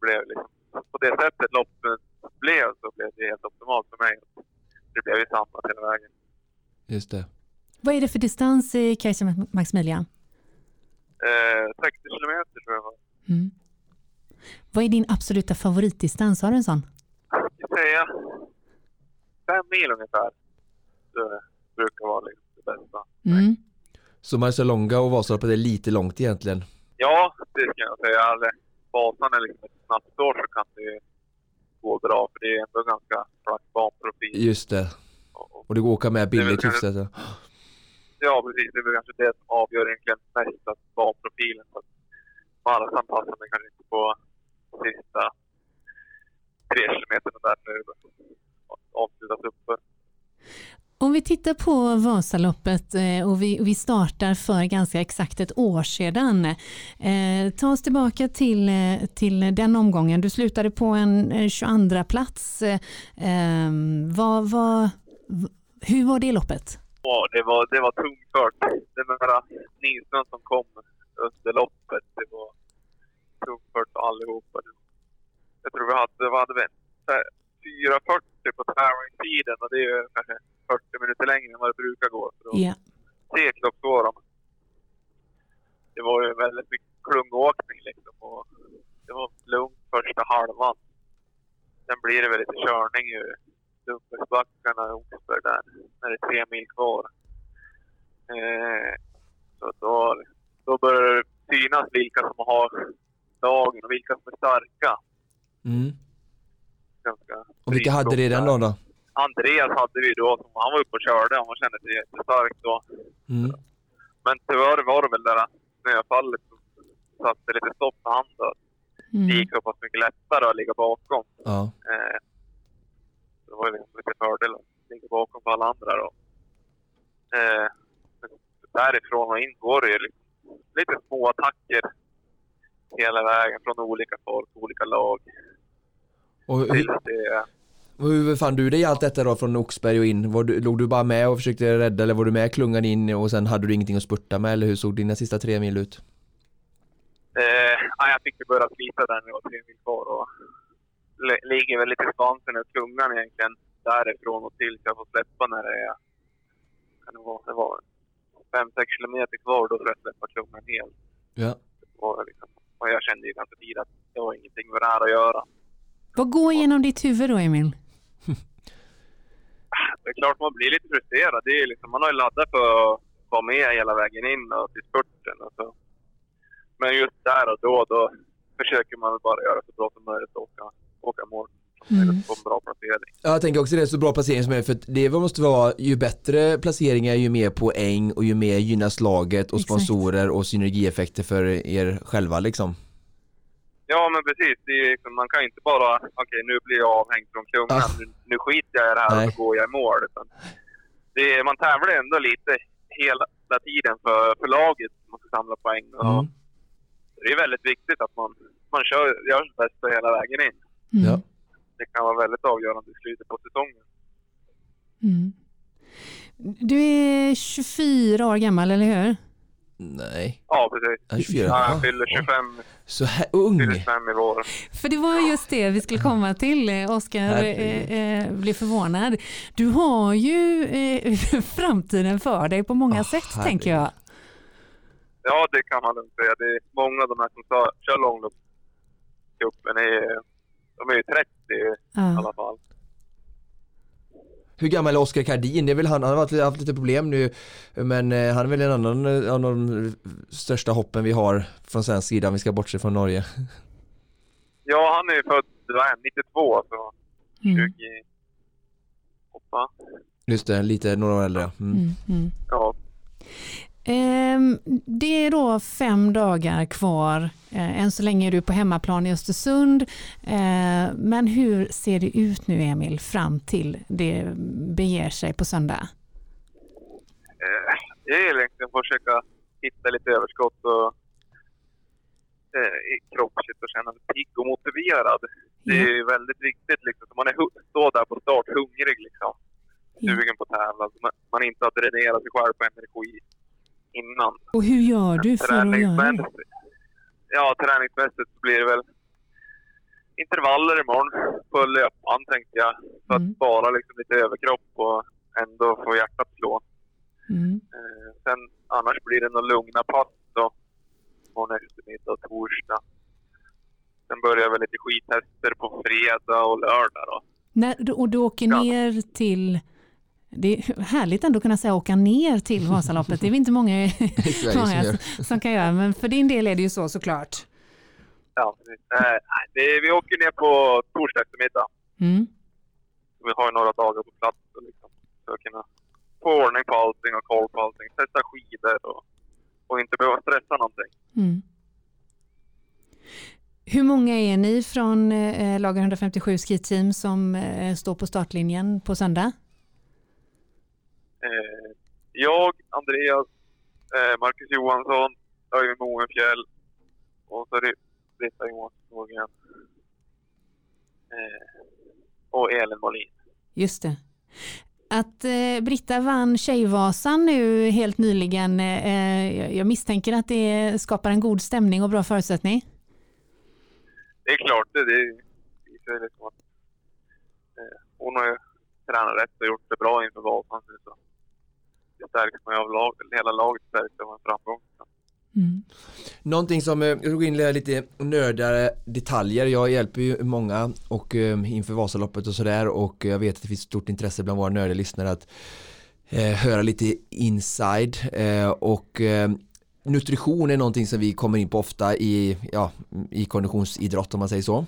blev det liksom, på det sättet loppet blev så blev det helt optimalt för mig. Det blev ju samlat hela vägen. just det. Vad är det för distans i Kaiser Maximilian? Eh, 60 kilometer tror jag var. Mm. Vad är din absoluta favoritdistans? Har du en sån? Jag ska säga fem mil ungefär. Det brukar vara liksom det bästa. Mm. Så Marcialonga och Vasaloppet är lite långt egentligen. Ja, det ska jag säga. Eller, Vasan är liksom ett snabbt år så kan det gå bra. För det är ändå ganska flack banprofil. Just det. Och- det går att åka med billigt hyfsat ja. Precis. Det är väl kanske det som avgör egentligen mest, att banprofilen. Så att passar mig kanske inte på sista tre kilometerna där nu. Avslutas uppför. Om vi tittar på Vasaloppet eh, och vi, vi startar för ganska exakt ett år sedan. Eh, ta oss tillbaka till, eh, till den omgången. Du slutade på en eh, 22 plats. Eh, ehm, vad, vad, hur var det loppet? Ja, det var, det var tungfört. Den där nysnön som kom under loppet, det var tungfört för allihopa. Jag tror vi hade, vad hade vi? Så här 4.40 på tävlingstiden och det är ju kanske 40 minuter längre än vad det brukar gå. Så det var Ja. T-klocksår. Det var ju väldigt mycket klungåkning liksom. Och det var lugnt första halvan. Sen blir det väl lite körning ju. Dubbelsbackarna i Oxberg där, när det är tre mil kvar. Eh, så då, då börjar det synas vilka som har dagen och vilka som är starka. Mm. Ganska Och vilka hade det den dagen då? Andreas hade vi då, som han var uppe och körde. Han kände sig jättestark då. Mm. Men tyvärr var det väl det där snöfallet som satte lite stopp för han då. Det Mm. gick så pass mycket lättare att ligga bakom. Ja. Eh, det var ju liksom lite fördel att ligga bakom för alla andra då. Eh, därifrån och in går det ju liksom lite små attacker hela vägen från olika folk, olika lag. Och hur, det, hur fann du dig i allt detta då från Oxberg och in? Var du, låg du bara med och försökte rädda eller var du med klungan in och sen hade du ingenting att spurta med eller hur såg dina sista tre mil ut? Eh, ja, jag fick ju börja slita där när det var tre mil kvar och ligger väl lite i svansen och klungan egentligen därifrån och tills jag får släppa när det är kan det vara, det var fem sex kilometer kvar då får jag släppa klungan helt. Ja. Och, liksom, och jag kände ju ganska tidigt att det var ingenting med det här att göra. Vad går igenom ditt huvud då Emil? [LAUGHS] Det är klart man blir lite frustrerad. Det är liksom, man har ju laddat för att vara med hela vägen in och till spurten. Och så. Men just där och då, då försöker man bara göra så bra som möjligt och åka, åka mål. Mm. En bra placering. Ja, Jag tänker också det är så bra placering som möjligt för det måste vara ju bättre placeringar ju mer poäng och ju mer gynnas laget och Exakt. sponsorer och synergieffekter för er själva liksom. Ja, men precis. Det är liksom, man kan inte bara, okej nu blir jag avhängd från klungan, Ah. nu, nu skiter jag i det här Nej. och så går jag i mål. Utan det är, man tävlar ändå lite hela, hela tiden för, för laget. Man ska samla poäng. Och Mm. Det är väldigt viktigt att man, man kör, gör sitt bästa hela vägen in. Mm. Ja. Det kan vara väldigt avgörande i slutet på säsongen. Mm. Du är 24 år gammal, eller hur? Nej, Ja, precis. han är 24. Ja, Ja. jag fyller 25, Så här ung. fyller 25 i vår. För det var just det vi skulle komma till. Eh, Oskar Herregud. eh, eh, blev förvånad. Du har ju eh, [LAUGHS] framtiden för dig på många Åh, sätt, herregud. tänker jag. Ja, det kan man lugnt säga. Det är många av de här som kör långloppscupen är, de är ju 30 i Ja. alla fall. Hur gammal är Oskar Kardin? Det är väl han, han har haft, lite problem nu men eh, han är väl en annan eh, av de största hoppen vi har från svensk sida om vi ska bortse från Norge. Ja, han är ju född vad är han, 92, så Mm. 28. Just det, lite några år äldre. Mm. Mm. Mm. Ja, Det är då fem dagar kvar. Eh, Än så länge är du på hemmaplan i Östersund. Eh, Men hur ser det ut nu Emil fram till det beger sig på söndag? eh, det är egentligen att försöka hitta lite överskott och eh, kroppsligt och känna sig pigg och motiverad. Det är ju väldigt viktigt liksom. Man är står där på start hungrig liksom. Ja. Sugen på att tävla. Man inte har dränerat sig själv på energi innan. Och hur gör du för att göra det? Ja, träningsmässigt blir det väl intervaller imorgon på löpband tänkte jag. För att Mm. spara liksom lite överkropp och ändå få hjärtat slå. Mm. Eh, sen annars blir det några lugna pass då. Morgon eftermiddag och torsdag. Sen börjar väl lite skidtester på fredag och lördag då. När, och du åker Ja. ner till det är härligt ändå att kunna säga åka ner till [LAUGHS] Vasaloppet. Det är vi inte många, [LAUGHS] många [LAUGHS] som, som kan göra, men för din del är det ju så såklart. Ja. Eh, det, vi åker ner på torsdag eftermiddag. Mm. Vi har ju några dagar på plats och liksom, för att kunna få ordning på allting och koll på allting. Testa skidor och, och inte behöva stressa någonting. Mm. Hur många är ni från eh, Lager 157 skiteam som eh, står på startlinjen på söndag? Eh, jag, Andreas, eh, Marcus Johansson, Öyvind Moenfjäll och så är det Britta Johansson eh, och Elin Molin. Just det. Att eh, Britta vann Tjejvasan nu helt nyligen, eh, jag- misstänker att det skapar en god stämning och bra förutsättning. Det är klart, det, det visar ju liksom att eh, hon har ju tränat rätt och gjort det bra inför Vasan så det stärks man ju av lag, hela laget stärks av en framgång. Mm. Någonting som, eh, jag tog in lite nördare detaljer, jag hjälper ju många och eh, inför Vasaloppet och sådär och jag vet att det finns stort intresse bland våra nördiga lyssnare att eh, höra lite inside eh, och eh, nutrition är någonting som vi kommer in på ofta i, ja, i konditionsidrott om man säger så.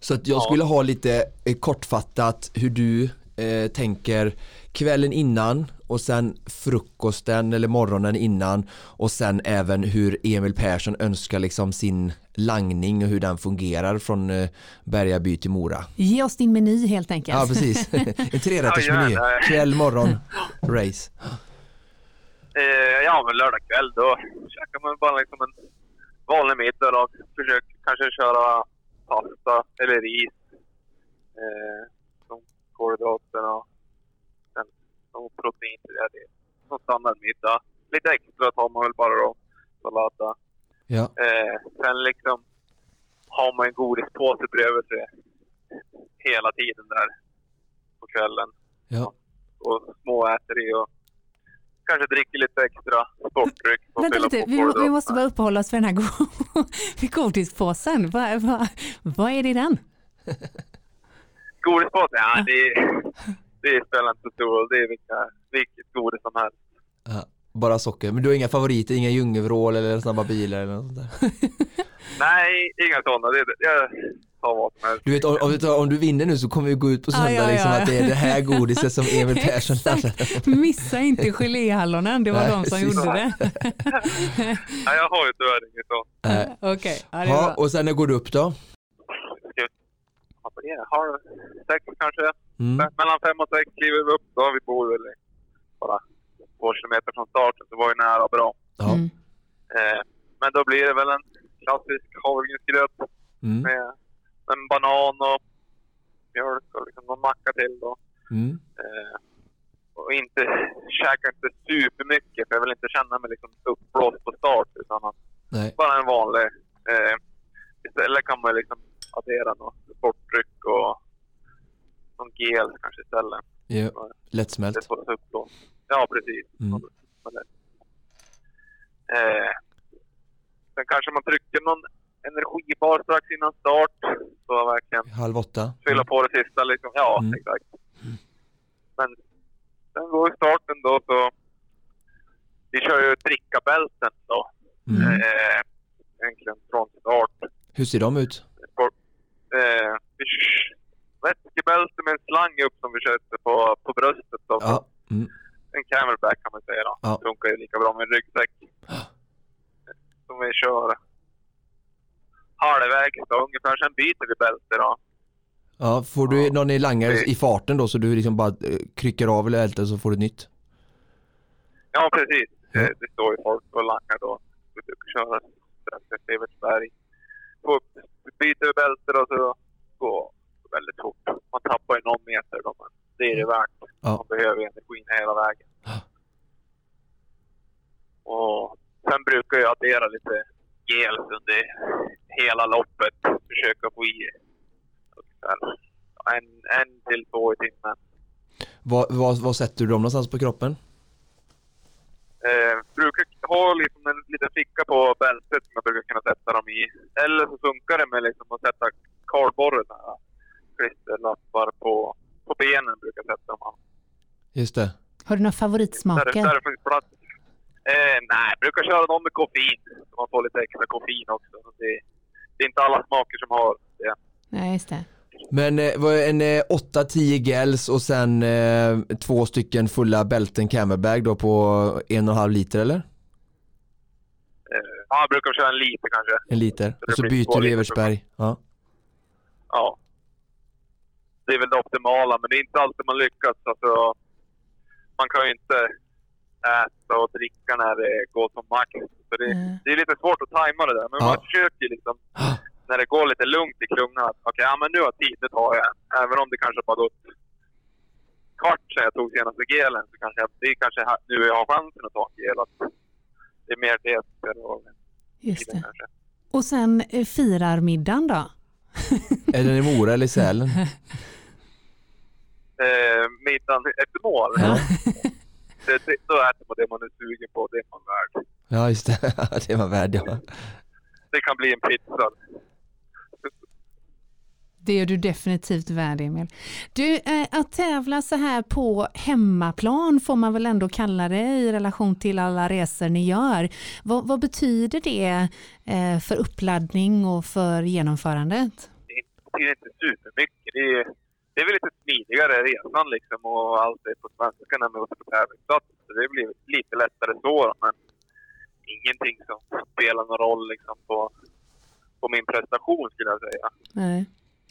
Så att jag Ja. skulle ha lite eh, kortfattat hur du eh, tänker kvällen innan och sen frukosten eller morgonen innan och sen även hur Emil Persson önskar liksom sin langning och hur den fungerar från eh, Bergaby till Mora. Ge oss din meny helt enkelt. Ja precis, [LAUGHS] en trerättersmeny, kväll, morgon, [LAUGHS] race. Eh, ja, men lördag kväll då käkar man bara liksom en vanlig middag då. Försök kanske köra pasta eller ris. Eh, som kolhydrater och sen som protein till det. Det som standardmiddag. Lite extra tar man väl bara då. Sallada. Ja, Eh, sen liksom har man en godispåse bredvid sig hela tiden där på kvällen. ja. Och småäter i och kanske dricker lite extra sportdryck. och Vänta lite, på vi, vi måste bara uppehålla oss för den här go- [LAUGHS] godispåsen. Vad vad- vad är det i den? [LAUGHS] Godispåse? Ja, det, det spelar inte så stor roll. Det är vilka, vilket godis som helst. ja. Bara socker, men du har inga favoriter, inga djungelvrål eller snabba bilar eller något sånt där? [LAUGHS] Nej, inga sådana. Det, det, jag tar vad som helst. Du vet om, om, du- vinner nu så kommer vi gå ut på söndag ja, liksom ja. att det är det här godiset som [LAUGHS] Emil Persson. Missa inte geléhallonen, det var Nej, de som precis. gjorde det. [LAUGHS] Nej, jag har ju tyvärr inget sånt. Okej, är Ja, och sen när går du upp då? Vad blir det? Halv sex kanske? Mm. Me- Mellan fem och sex kliver vi upp då. Vi bor väl bara två kilometer från starten så var ju nära bra. Ja. Mm. Eh, men då blir det väl en klassisk havregrynsgröt Mm. med en banan och mjölk och liksom någon macka till då. Mm. Eh, och inte käka inte supermycket för jag vill inte känna mig liksom uppblåst på start utan att Nej. bara en vanlig. Eh, istället kan man liksom addera något sportdryck och någon gel kanske istället. Ja. Det Lättsmält. får sig uppblåst. Ja, precis. Mm. Eh, sen kanske man trycker någon energibar strax innan start. Så verkligen Halv åtta. fylla på det sista liksom. Ja, Mm. exakt. Men sen går starten då så... Vi kör ju drickabälten då. Mm. Eh, egentligen från start. Hur ser de ut? Eh, vätskebälte med en slang upp som vi sätter på, på bröstet. Då. Ja. Mm. En camelback kan man säga då. Ja. Funkar ju lika bra med en ryggsäck. [GASPS] Som vi kör halvvägs då ungefär. Sen byter vi bälte då. Ja, får du Ja. någon i langare Det- i farten då så du liksom bara eh, krycker av eller älter så får du nytt? Ja, precis. Ja. Det, det står ju folk och langar då. Vi brukar köra strax efter Evertsberg. Får- Byter vi bälte då så går det väldigt fort. Man tappar ju någon meter då, men det är det värt. Ja. Man behöver energin hela vägen. Ja. Och sen brukar jag addera lite gel under hela loppet. Försöka få i ungefär en, en till två i timmen. Vad, vad, vad sätter du dem någonstans på kroppen? Eh, brukar ha liksom en liten ficka på bältet som jag brukar kunna sätta dem i. Eller så funkar det med liksom att sätta kardborren, här, klisterlappar på, på benen brukar jag sätta dem. Just det. Har du några Där, favoritsmaker? där det finns plats. Eh, nej, jag brukar köra dem med koffein. Så man får lite extra koffein också. Det, det är inte alla smaker som har det. Nej, just det. Men eh, vad är en eh, 8-10 gels och sen eh, två stycken fulla bälten camelbag då på en och en halv liter eller? Ja, jag brukar köra en liter kanske. En liter. Så Och så byter du liter Evertsberg. Ja. Ja. Det är väl det optimala, men det är inte alltid man lyckas. Alltså, man kan ju inte äta och dricka när det går som max. Så det, Mm. det är lite svårt att tajma det där. Men Ja. man försöker liksom, när det går lite lugnt i klungan, att okej, ja, men nu har jag tid, det tar jag. Även om det kanske bara gått kvart sedan jag tog senaste gelen, så kanske jag, det är kanske nu jag har chansen att ta en gel. Att det är mer det spelar. Just det. Och sen eh, firarmiddagen då? Är den i Mora eller i Sälen? [LAUGHS] Eh, middagen efter mål. Ja. Det, det, då äter man det man är sugen på, det är man värd. Ja just det, [LAUGHS] det var värd ja. Det kan bli en pizza. Det är du definitivt värd Emil. Du, eh, att tävla så här på hemmaplan får man väl ändå kalla det i relation till alla resor ni gör. Vad, vad betyder det eh, för uppladdning och för genomförandet? Det betyder inte supermycket. Det är, det är väl lite smidigare resan liksom och allt är på svenska när man åker på tävlingsplats. Det blir lite lättare så men ingenting som spelar någon roll liksom på, på min prestation skulle jag säga. Nej.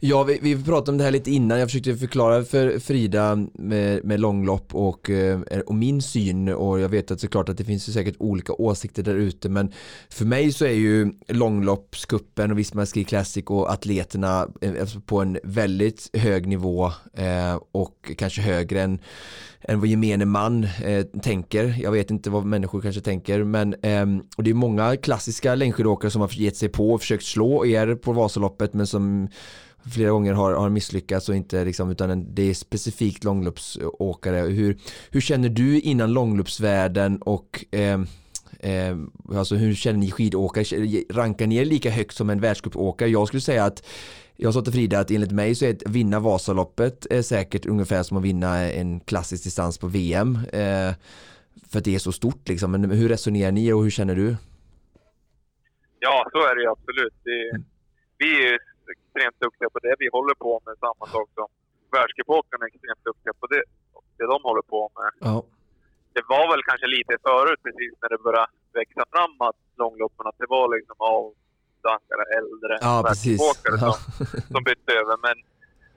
Ja, vi, vi pratade om det här lite innan. Jag försökte förklara för Frida med, med långlopp och, eh, och min syn och jag vet att såklart att det finns säkert olika åsikter där ute men för mig så är ju långloppskuppen och Visma Ski Classic och atleterna eh, alltså på en väldigt hög nivå eh, och kanske högre än, än vad gemene man tänker. Jag vet inte vad människor kanske tänker men ehm, och det är många klassiska längdskidåkare som har gett sig på och försökt slå er på Vasaloppet men som flera gånger har, har misslyckats och inte liksom, utan en, det är specifikt långloppsåkare. Hur, hur känner du innan långloppsvärlden och eh, eh, alltså hur känner ni skidåkare? Rankar ni er lika högt som en världscupåkare? Jag skulle säga att jag sa till Frida att enligt mig så är att vinna Vasaloppet är säkert ungefär som att vinna en klassisk distans på VM. Eh, för att det är så stort liksom. Men hur resonerar ni och hur känner du? Ja, så är det ju absolut. Det, vi är ju extremt duktiga på det vi håller på med. Samma sak som världscupåkarna är extremt duktiga på det, det de håller på med. Ja, Det var väl kanske lite förut, precis när det började växa fram att långloppen, att det var liksom avdankare, äldre ja världscupåkare Ja. som, som bytte över. Men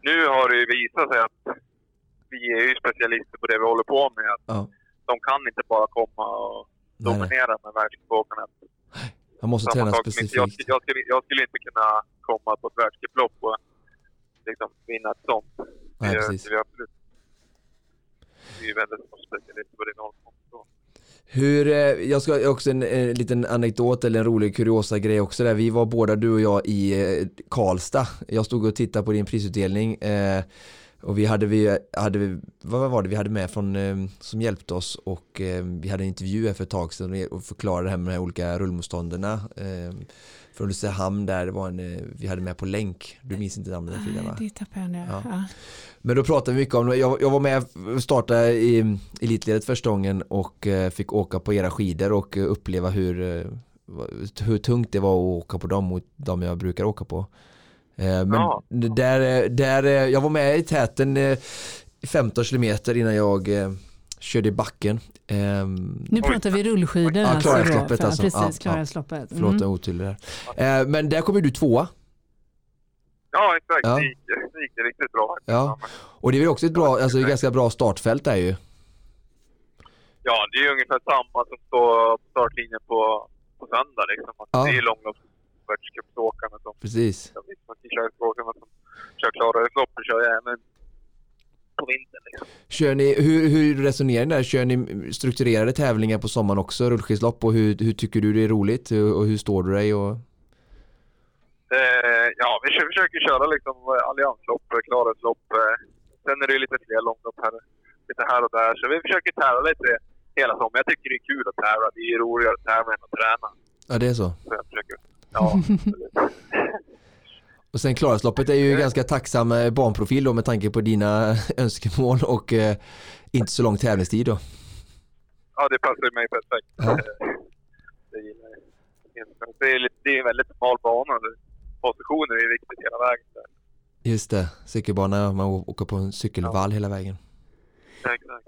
nu har det ju visat sig att vi är ju specialister på det vi håller på med. Att Ja. de kan inte bara komma och dominera med världscupåkarna. Han måste träna inte- jag, specifikt. jag, skulle, jag skulle inte kunna komma på ett världscuplopp och liksom vinna ett sånt. Nej, det, precis. det är absolut. Det är väldigt på det nollkontot. Hur, eh, jag ska också en, en liten anekdot eller en rolig kuriosa grej också där. Vi var båda du och jag i eh, Karlstad. Jag stod och tittade på din prisutdelning eh, och vi hade, vi, hade vi, vad var det vi hade med från, eh, som hjälpte oss och eh, vi hade en intervju här för ett tag sedan och förklarade det här med de här olika rullmotståndarna eh, från Ulricehamn där det var en, vi hade med på länk. Du minns inte namnet Frida va? Det tappade jag nu. Ja. Ja. Men då pratade vi mycket om. Jag, jag var med och startade i elitledet första gången och fick åka på era skidor och uppleva hur, hur tungt det var att åka på dem mot de jag brukar åka på. Eh, Men Ja. där, där, jag var med i täten eh, i 15 kilometer innan jag eh, körde i backen. Ehm, Nu pratar vi rullskidor. Ja, alltså Klarälvsloppet alltså. Precis, Ja, ja. Klarälvsloppet. Förlåt, Mm. jag är otydlig där. Men där kommer du tvåa. Ja, exakt. Ja. Det, gick, det gick riktigt bra. Ja. Och det är väl också ett bra, alltså ett ganska bra startfält där ju. Ja, det är ju ungefär samma som står på startlinjen på, på söndag. Liksom. Att Ja. Det är långloppsvärldscupsåkarna som, Precis. som t-shirtsåkarna som kör Klarälvsloppet kör jag även på vintern. Liksom. Kör ni, hur, hur resonerar ni där? Kör ni strukturerade tävlingar på sommaren också, rullskidslopp och hur, hur tycker du det är roligt och hur står du dig? Och... Eh, ja, vi försöker köra liksom eh, allianslopp, eh, Klarälvslopp. eh. Sen är det lite fler långlopp här, lite här och där. Så vi försöker tävla lite hela sommaren. Jag tycker det är kul att tävla. Det är roligare att tävla än att träna. Ja det är så. Så jag försöker, ja. [LAUGHS] Och sen Klarälvsloppet är ju ganska tacksam eh, banprofil då med tanke på dina [LAUGHS] önskemål och eh, inte så lång tävlingstid då. ja, det passar mig perfekt. Ja. Eh, Det gillar jag. Det är, lite- det är en väldigt smal bana. Positioner är viktigt hela vägen. Just det, cykelbana, man åker på en cykelvall hela vägen. Ja, Exakt.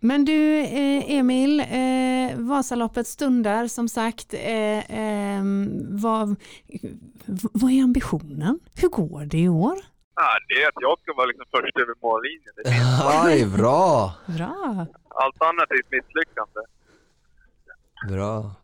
Men du eh, Emil, eh, Vasaloppet stundar som sagt. Eh, ehm, vad, vad är ambitionen? Hur går det i år? Ja, det är att jag ska vara liksom först över mållinjen. Det är [LAUGHS] bra! Bra, Allt annat är ett misslyckande. Bra.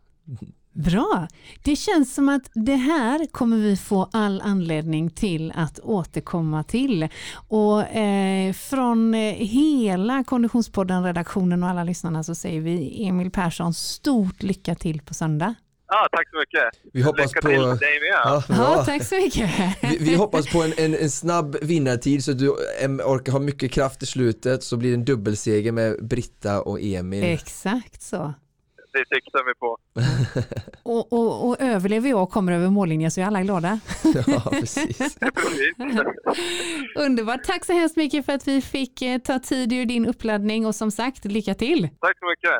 Bra. Det känns som att det här kommer vi få all anledning till att återkomma till. Och eh, från eh, hela Konditionspodden-redaktionen och alla lyssnarna så säger vi Emil Persson stort lycka till på söndag. Ja, tack så mycket. Vi hoppas Lycka på... till dig med. Ja, Ja, tack så mycket. Vi, vi hoppas på en, en, en snabb vinnartid så att du orkar ha mycket kraft i slutet så blir det en dubbelseger med Britta och Emil. Exakt så. Det siktar vi på. [LAUGHS] Och, och, och överlever jag och kommer över mållinjen så är alla glada. [LAUGHS] Ja, precis. [LAUGHS] Underbart. Tack så hemskt mycket för att vi fick eh, ta tid ur din uppladdning och som sagt, lycka till. Tack så mycket.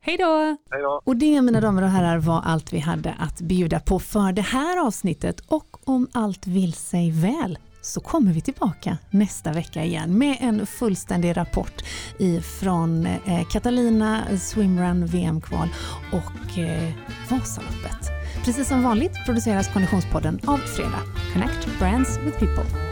Hej då! Hej då. Och det mina damer och herrar var allt vi hade att bjuda på för det här avsnittet och om allt vill sig väl så kommer vi tillbaka nästa vecka igen med en fullständig rapport ifrån eh, Catalina Swimrun VM-kval och eh, Vasaloppet. Precis som vanligt produceras Konditionspodden av Fredag. Connect Brands with People.